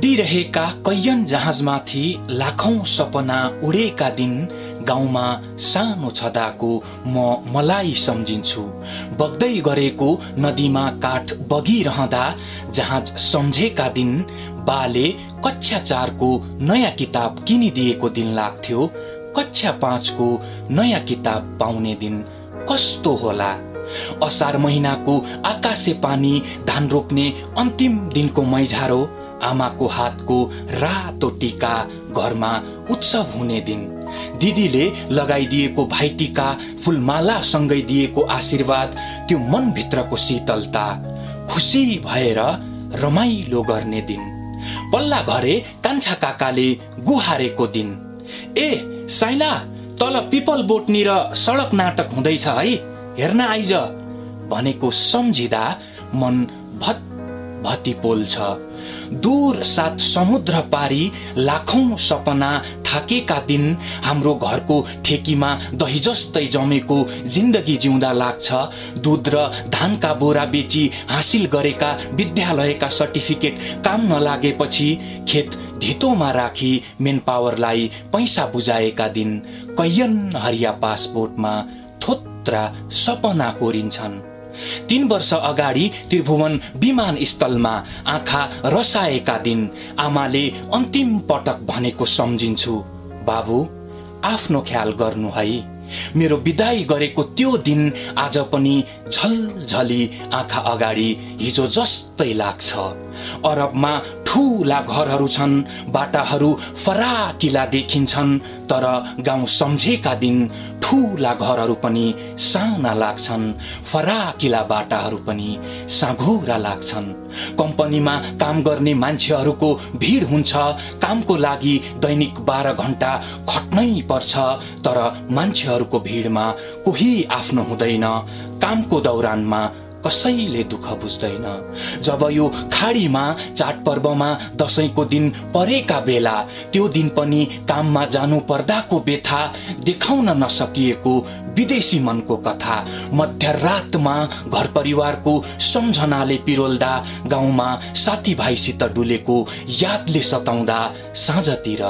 उडिरहेका कैयन जहाजमाथि लाखौं सपना उडेका दिन गाउँमा सानो छदाको म मलाई सम्झिन्छु। बग्दै गरेको नदीमा काठ बगिरहँदा जहाज सम्झेका दिन बाले कक्षा चारको नयाँ किताब किनिदिएको दिन लाग्थ्यो। कक्षा पाँचको नयाँ किताब पाउने दिन कस्तो होला? असार महिनाको आकाशे पानी धान रोप्ने अन्तिम दिनको मैझारो आमाको हातको रातो टिका घरमा उत्सव हुने दिन। दिदीले लगाइदिएको भाइटिका फुलमाला सँगै दिएको आशीर्वाद त्यो मनभित्रको शीतलता खुसी भएर रमाइलो गर्ने दिन। पल्ला घरे कान्छा काकाले गुहारेको दिन। ए साइला तल पिपल बोटनिर सडक नाटक हुँदैछ है हेर्न आइज। भनेको सम्झिँदा मन भत भती पोल्छ दूर सात समुद्र पारी लाखौं सपना थाकेका दिन हाम्रो घरको ठेकीमा दही जस्तै जमेको जिन्दगी जिउँदा लाग्छ। दुध र धानका बोरा बेची हासिल गरेका विद्यालयका सर्टिफिकेट काम नलागेपछि खेत धितोमा राखी मेन पावरलाई पैसा बुझाएका दिन कैयन हरिया पासपोर्टमा थोत्रा सपना कोरिन्छन्। तीन वर्ष अगाडि त्रिभुवन विमानस्थलमा आँखा रसाएका दिन आमाले अन्तिम पटक भनेको सम्झिन्छु। बाबु आफ्नो ख्याल गर्नु है। मेरो विदाई गरेको त्यो दिन आज पनि झलझली आँखा अगाडि हिजो जस्तै लाग्छ। अरबमा ठुला घरहरू छन् बाटाहरू फराकिला देखिन्छन् तर गाउँ सम्झेका दिन ठुला घरहरू पनि साना लाग्छन् फराकिला बाटाहरू पनि साँघुरा लाग्छन्। कम्पनीमा काम गर्ने मान्छेहरूको भिड हुन्छ कामको लागि दैनिक बाह्र घन्टा खट्नै पर्छ तर मान्छेहरूको भिडमा कोही आफ्नो हुँदैन। कामको दौरानमा कसैले दुःख बुझ्दैन। जब यो खाडीमा चाडपर्वमा दसैँको दिन परेका बेला त्यो दिन पनि काममा जानु पर्दाको व्यथा देखाउन नसकिएको विदेशी मनको कथा मध्यरातमा घर परिवारको सम्झनाले पिरोल्दा गाउँमा साथीभाइसित डुलेको यादले सताउँदा साँझतिर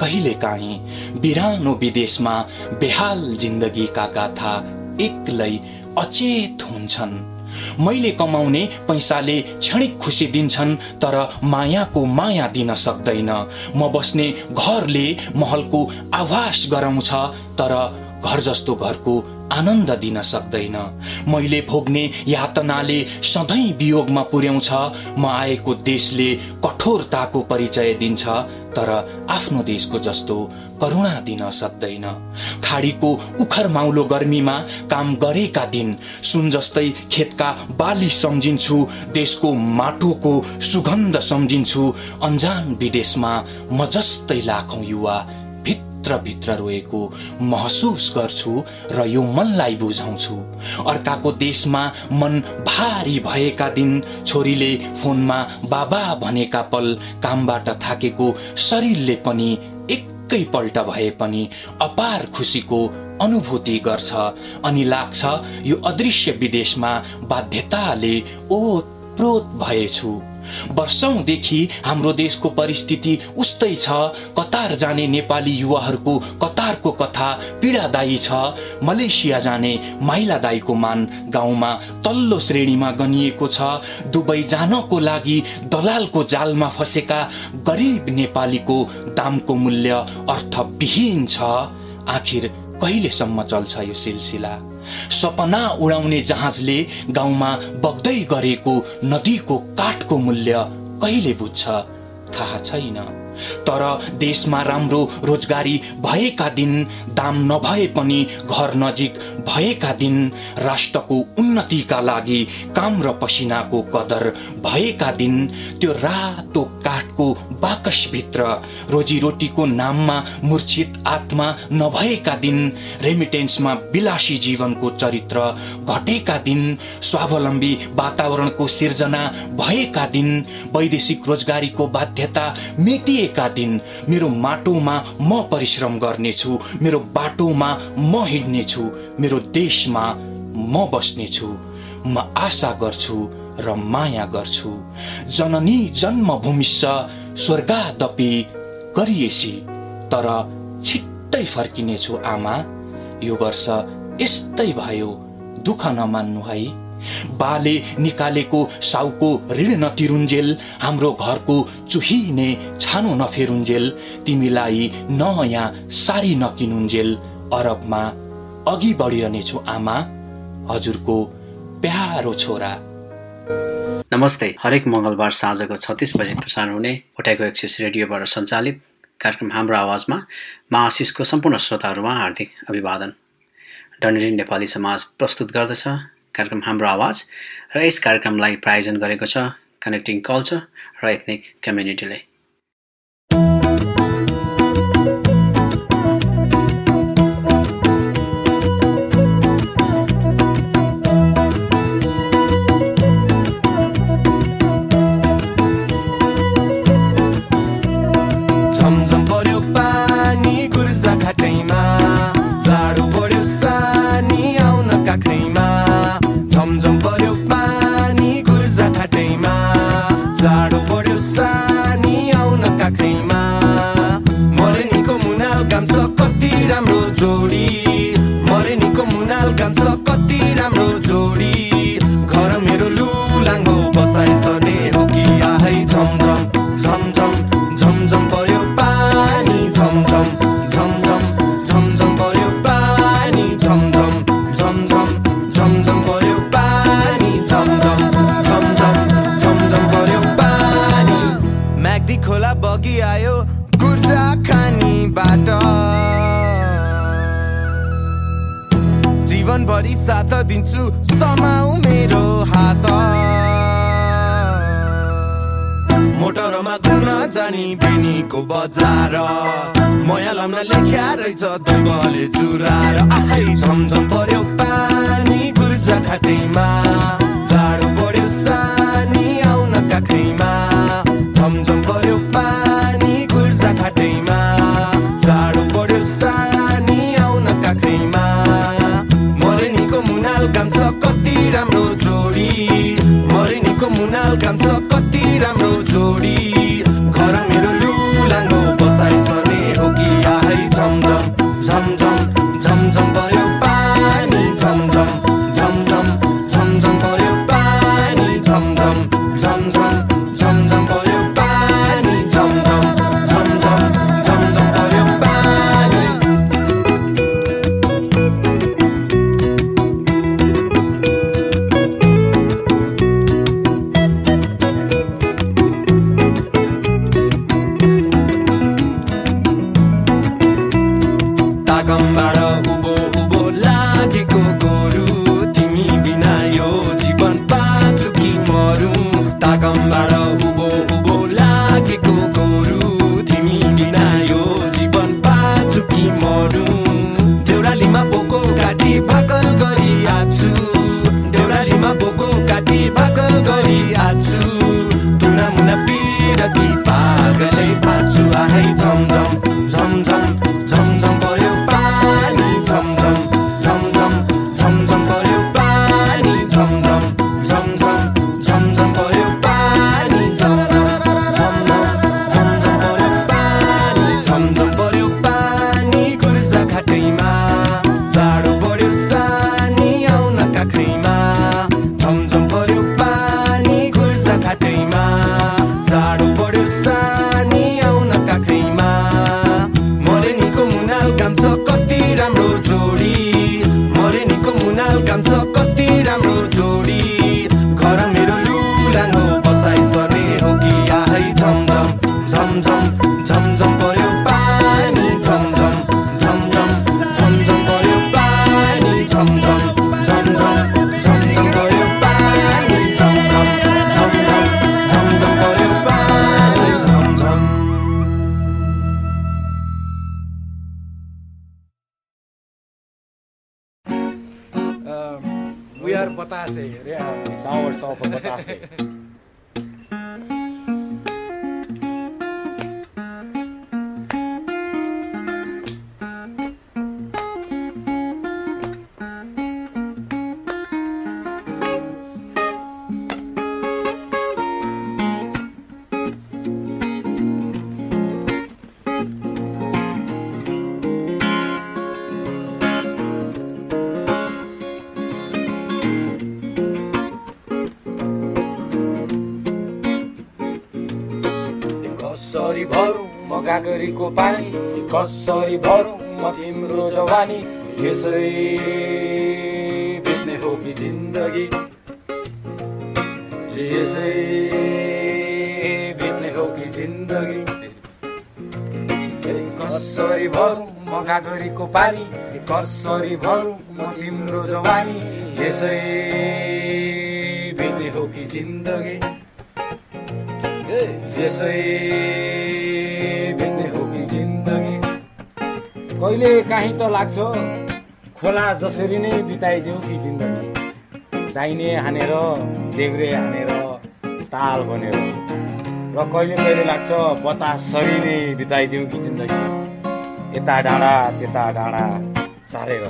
कहिले काहीँ बिरानो विदेशमा बेहाल जिन्दगीका गाथा एक्लै अचेत हुन्छन्। मैले कमाउने पैसाले क्षणिक खुसी दिन्छन् तर मायाको माया दिन सक्दैन। म बस्ने घरले महलको आभास गराउँछ तर घर जस्तो घरको आनन्द दिन सक्दैन। मैले भोग्ने यातनाले सधैँ वियोगमा पुर्याउँछ म आएको देशले कठोरताको परिचय दिन्छ तर आफ्नो देशको जस्तो करुणा दिन सक्दैन। खाडीको उखर माउलो गर्मीमा काम गरेका दिन सुन जस्तै खेतका बाली सम्झिन्छु देशको माटोको सुगन्ध सम्झिन्छु। अन्जान विदेशमा म जस्तै लाखौँ युवा भित्र रोएको महसुस गर्छु र यो मनलाई बुझाउँछु। अर्काको देशमा मन भारी भएका दिन छोरीले फोनमा बाबा भनेका पल कामबाट थाकेको शरीरले पनि एकैपल्ट भए पनि अपार खुसीको अनुभूति गर्छ अनि लाग्छ यो अदृश्य विदेशमा बाध्यताले ओतप्रोत भएछु। वर्षौंदेखि हाम्रो देशको परिस्थिति उस्तै छ। कतार जाने नेपाली युवाहरूको कतारको कथा पीडादायी छ। मलेसिया जाने माइला दाईको मान गाउँमा तल्लो श्रेणीमा गनिएको छ। दुबई जानको लागि दलालको जालमा फसेका गरिब नेपालीको दामको मूल्य अर्थविहीन छ। आखिर कहिलेसम्म चल्छ यो सिलसिला? सपना उडाउने जहाजले गाउँमा बग्दै गरेको नदीको काठको मूल्य कहिले बुझ्छ? थाहा छैन। तर देशमा राम्रो रोजगारी भएका दिन दाम नभए पनि घर नजिक भएका दिन राष्ट्रको उन्नतिका लागि काम र पसिनाको कदर भएका दिन त्यो रातो काठको बाकसभित्र रोजीरोटीको नाममा मूर्छित आत्मा नभएका दिन रेमिटेन्समा विलासी जीवनको चरित्र घटेका दिन स्वावलम्बी वातावरणको सिर्जना भएका दिन वैदेशिक रोजगारीको बाध्यता मेटिएका दिन मेरो माटोमा म परिश्रम गर्नेछु मेरो बाटोमा म हिँड्नेछु मेरो देशमा म बस्नेछु। म आशा गर्छु र माया गर्छु। जननी जन्मभूमिस्स स्वर्गादपि गरिएसी तर छिट्टै फर्किनेछु आमा। यो वर्ष यस्तै भयो दुःख नमान्नु है। बाले निकालेको साउको ऋण नतिरुन्जेल हाम्रो घरको चुहिने छानो नफेरुन्जेल तिमीलाई नयाँ सारी नकिनुन्जेल अरबमा अघि बढिरहनेछु आमा हजुरको प्यारो छोरा। नमस्ते हरेक मङ्गलबार साँझको छत्तिस बजी प्रसारण हुने उठाएको एक्सिस रेडियोबाट सञ्चालित कार्यक्रम हाम्रो आवाजमा मा आशिषको सम्पूर्ण श्रोताहरूमा हार्दिक अभिवादन। डनेरी नेपाली समाज प्रस्तुत गर्दछ। कार्यक्रम हाम्रो आवाज र यस कार्यक्रमलाई प्रायोजन गरेको छ कनेक्टिङ कल्चर र एथनिक कम्युनिटीले मोटरमा घुम्न जाने बिनीको बजार। मयालमा लेख्या रहेछ दुबले चुराएर आफै झमझम पर्यो पानी गुर्जा खाटैमा। जाडो पर्यो सानी आउन काखैमा। झमझम पर्यो पानी गुर्जा खाटैमा। जाडो पर्यो सानी आउन काखैमा। मरेनीको मुनाल कान्छ कति राम्रो जोडी। मरेनीको मुनाल कान्छ बतासे रे it's hours of a बतासे कसरी भरौँ म गागरीको पानी? कसरी भरौँ म तिम्रो जवानी? यसै बित्ने हो कि जिन्दगी? यसै बित्ने हो कि जिन्दगी? कसरी भरौँ म गागरीको पानी? कसरी भरौँ म तिम्रो जवानी? यसै बित्ने हो कि जिन्दगी? यसै बित्ने हो कि जिन्दगी? कहिले काहीँ त लाग्छ खोला जसरी नै बिताइदिउँ कि जिन्दगी? दाहिने हानेर देब्रे हानेर ताल बनेर। र कहिले कहिले लाग्छ बतासरी नै बिताइदिउँ कि जिन्दगी? यता डाँडा त्यता डाँडा सारेर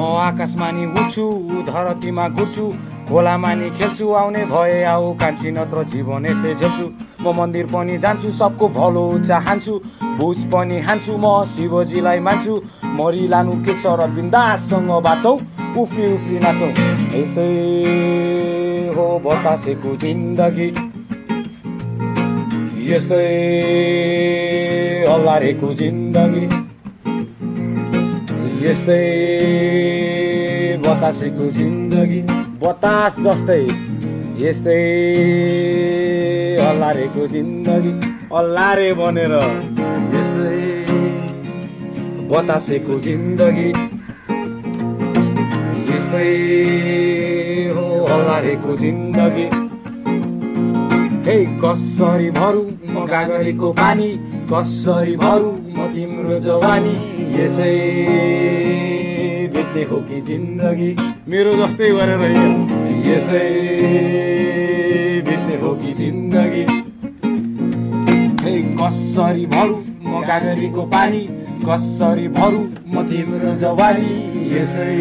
म उड्छु धरतीमा घुर्छु खोलामा नि खेल्छु आउने भए आऊ कान्छी नत्र जीवन यसै झेल्छु। म मन्दिर पनि जान्छु सबको भलो चाहन्छु भुज पनि हान्छु म शिवजीलाई मान्छु मरि लानु के छ र बिन्दाससँग बाँचौ उफ्री उफ्री नाचौ। यसै हो बतासेको जिन्दगी। यसै हल्लारेको जिन्दगी। यस्तै बतासेको जिन्दगी बतास जस्तै यस्तै अल्लारेको जिन्दगी अल्लारे बनेर यस्तै बतासेको जिन्दगी। यस्तै हो अल्लारेको जिन्दगी। हे कसरी भरौँ म गागरीको पानी कसरी भरौँ म तिम्रो जवानी। यसै बित्ने हो कि जिन्दगी? मेरो जस्तै गरेर यसै बित्ने हो कि जिन्दगी? कसरी भरौँ म गागरीको पानी? कसरी भरौँ म तिम्रो जवानी? यसै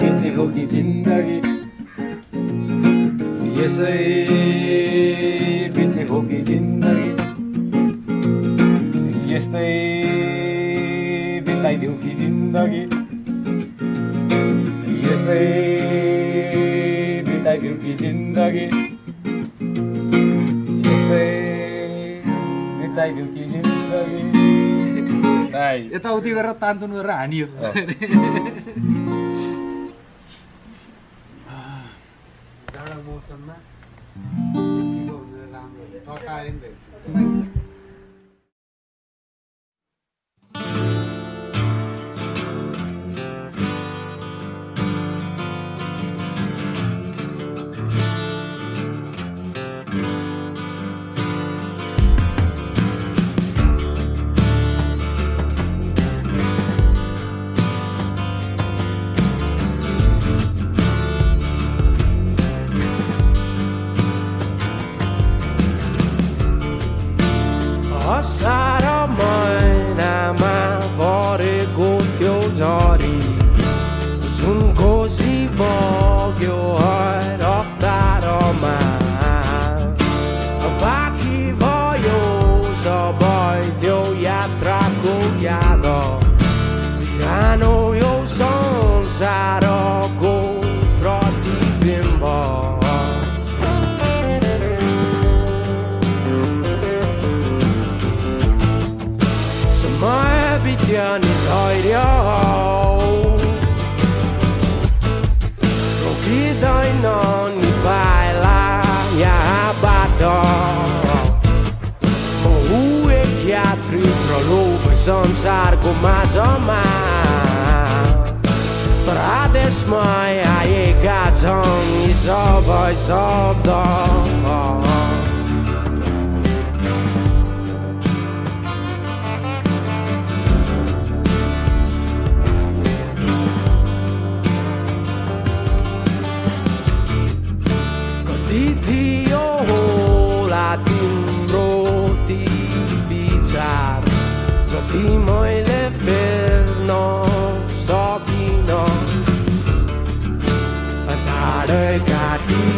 बित्ने हो कि जिन्दगी? यसै बित्ने हो कि जिन्दगी? जिन्दगी यस्तै बिताइदिउँ कि जिन्दगी यस्तै बिताइदिउँ कि जिन्दगी यताउति गरेर तानतुन गरेर हानियो मौसममा राम्रो यात्री प्रलोभ संसारको माझमा तर आदेशमा आएका छन् सबै शब्द जति मैले फेर्न सकिन टाढै काटी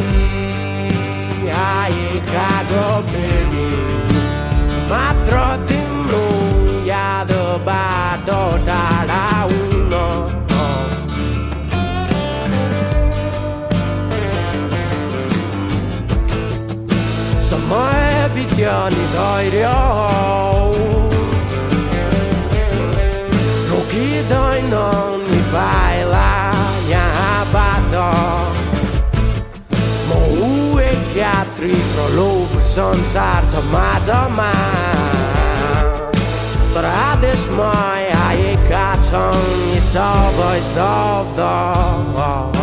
आएका गफेनी मात्र तिम्रो यादबाट टाढा हुन समय बित्यो नि धैर्य रोकिँदैन संसार छ माझमा। तर आदेशमा आएका यी सबै शब्द।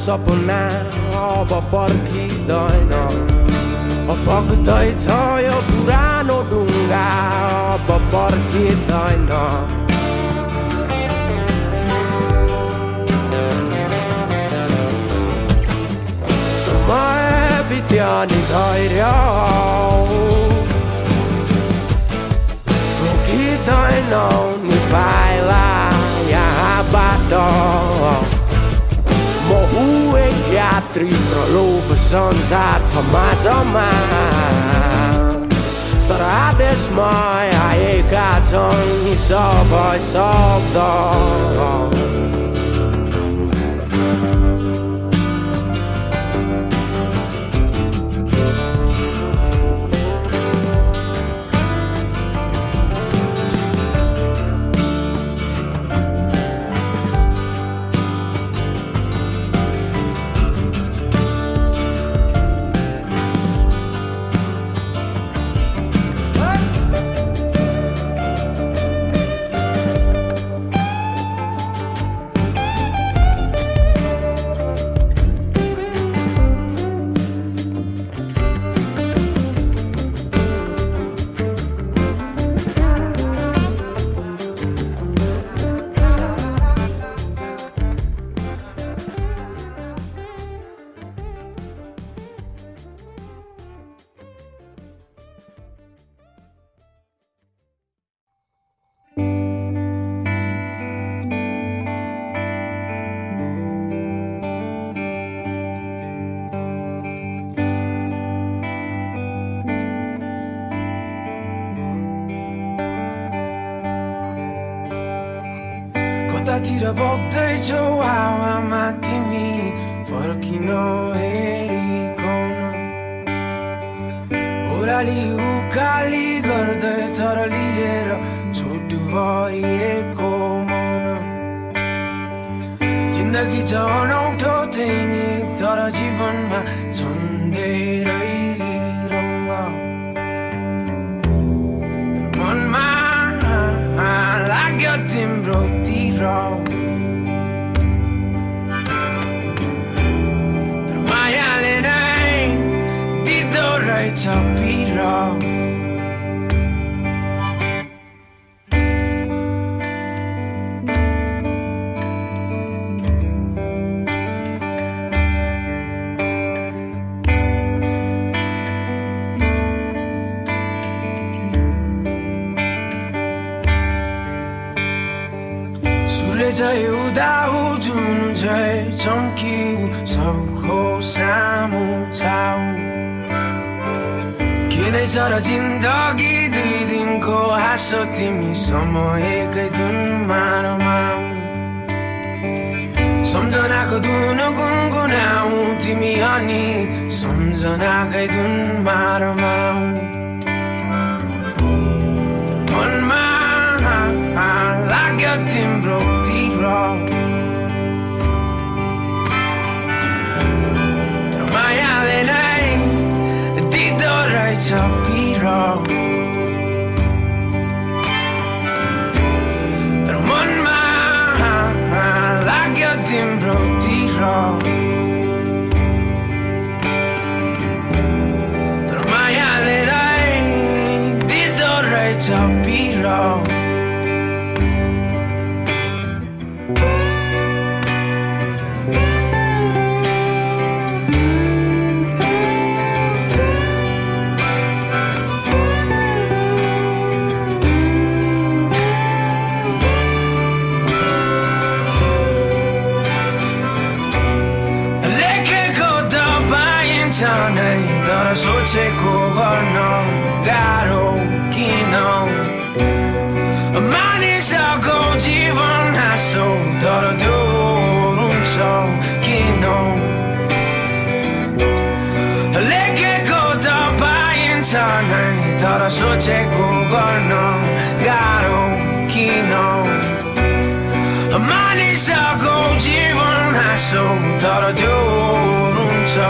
सपना अब फर्किँदैन। बग्दैछ यो पुरानो ढुङ्गा अब फर्किँदैन। समय बित्यो नि धैर्य। रोकिँदैन नि पाइला यहाँबाट। एक यात्री प्रलोभ संसार छ माझमा तर आदेशमा आएका छन् यी सबै शब्द कतातिर ओह्राली उकाली गर्दै तर लिएर छोटो भइएको मन। जिन्दगी छ अनौठो त्यही नि तर जीवनमा छन् धेरै रङ्ग मनमा लाग्यो तिम्रो तिर 그 저 위로 자유다 우주는 제일 젊기고 서울 고사무 타운 र जिन्दगी दुई दिनको हाँसो तिमी समयकै धुनमा रमाउ सम्झनाको धुन गुनगुनाउ तिमी अनि सम्झनाकै धुनमा रमाउ मनमा लाग्यो तिम्रो तिर तर मायाले नै दिँदो रहेछ 私をチェコゴのガロキノマニサゴジーワンハソトロドゥオルンソ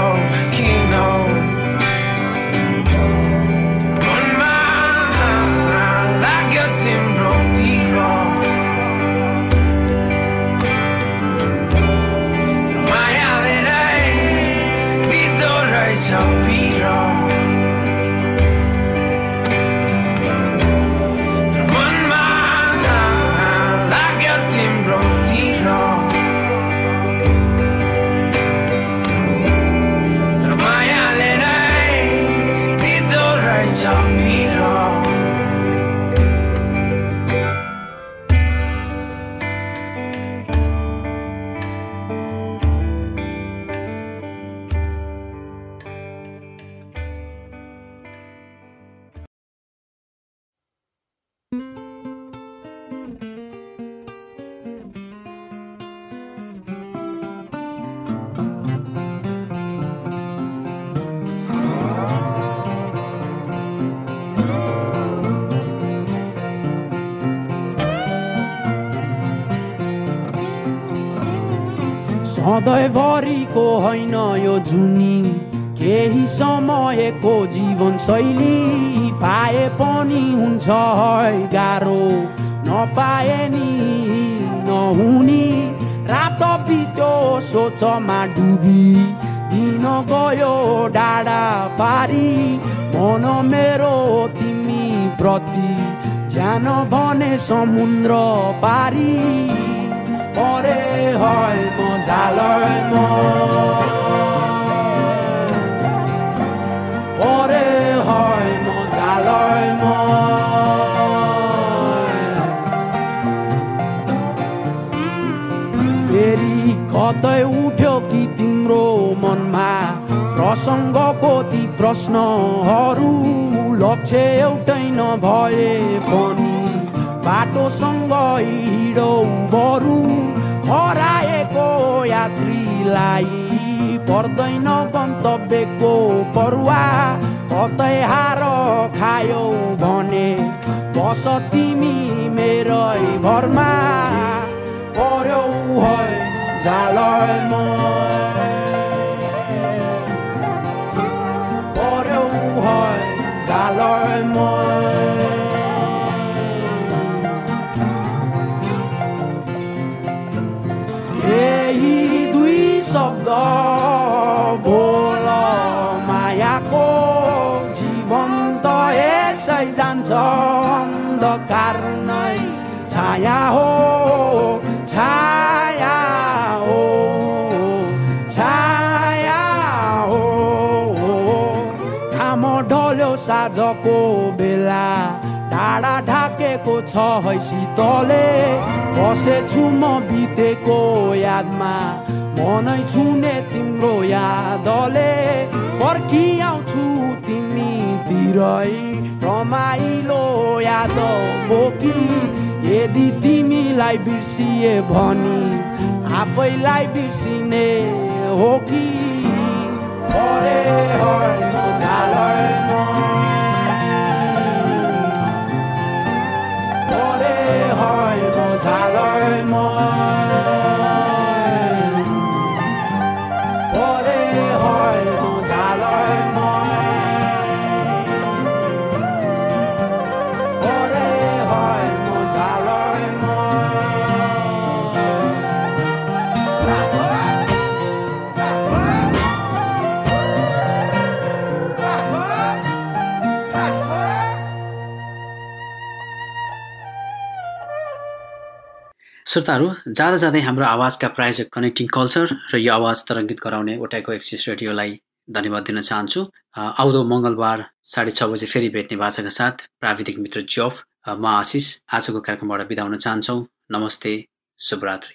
पिर शैली पाए पनि हुन्छ गाह्रो। नपाए नि नहुनी। रात पित्यो सोचमा डुबी। दिन गयो डाँडा पारी। मन मेरो तिमी प्रति ज्यान भने समुद्र पारी। परे है म झालय म। फेरि कतै उठ्यो कि तिम्रो मनमा प्रसङ्गको ती प्रश्नहरू? लक्ष्य एउटै नभए पनि बाटोसँग हिँडौ बरु हराएको यात्रीलाई पर्दैन गन्तव्यको परुवा कतै हार खायौ भने बस तिमी मेरै भरमा। पर्यौ है जालयमा पर्यौ है जालयमा केही दुई शब्द हो छाया हो छाया हो घाम ढल्यो साँझको बेला टाढा ढाकेको छ है शीतले बसेछु म बितेको यादमा मनै छुने तिम्रो यादले फर्किआउँछु तिमीतिरै रमाइलो याद बोकी यदि तिमीलाई बिर्सिए भनी आफैलाई बिर्सिने हो कि? परे श्रोताहरू जाँदा जाँदै हाम्रो आवाजका प्रायोजक कनेक्टिङ कल्चर र यो आवाज तरङ्गित गराउने ओटाको एक्सिस रेडियोलाई धन्यवाद दिन चाहन्छु। आउँदो मङ्गलबार साढे छ बजे फेरि भेट्ने भाषाका साथ प्राविधिक मित्र जफ म आशिष। आजको कार्यक्रमबाट बिदा हुन चाहन्छौँ। नमस्ते शुभरात्रि।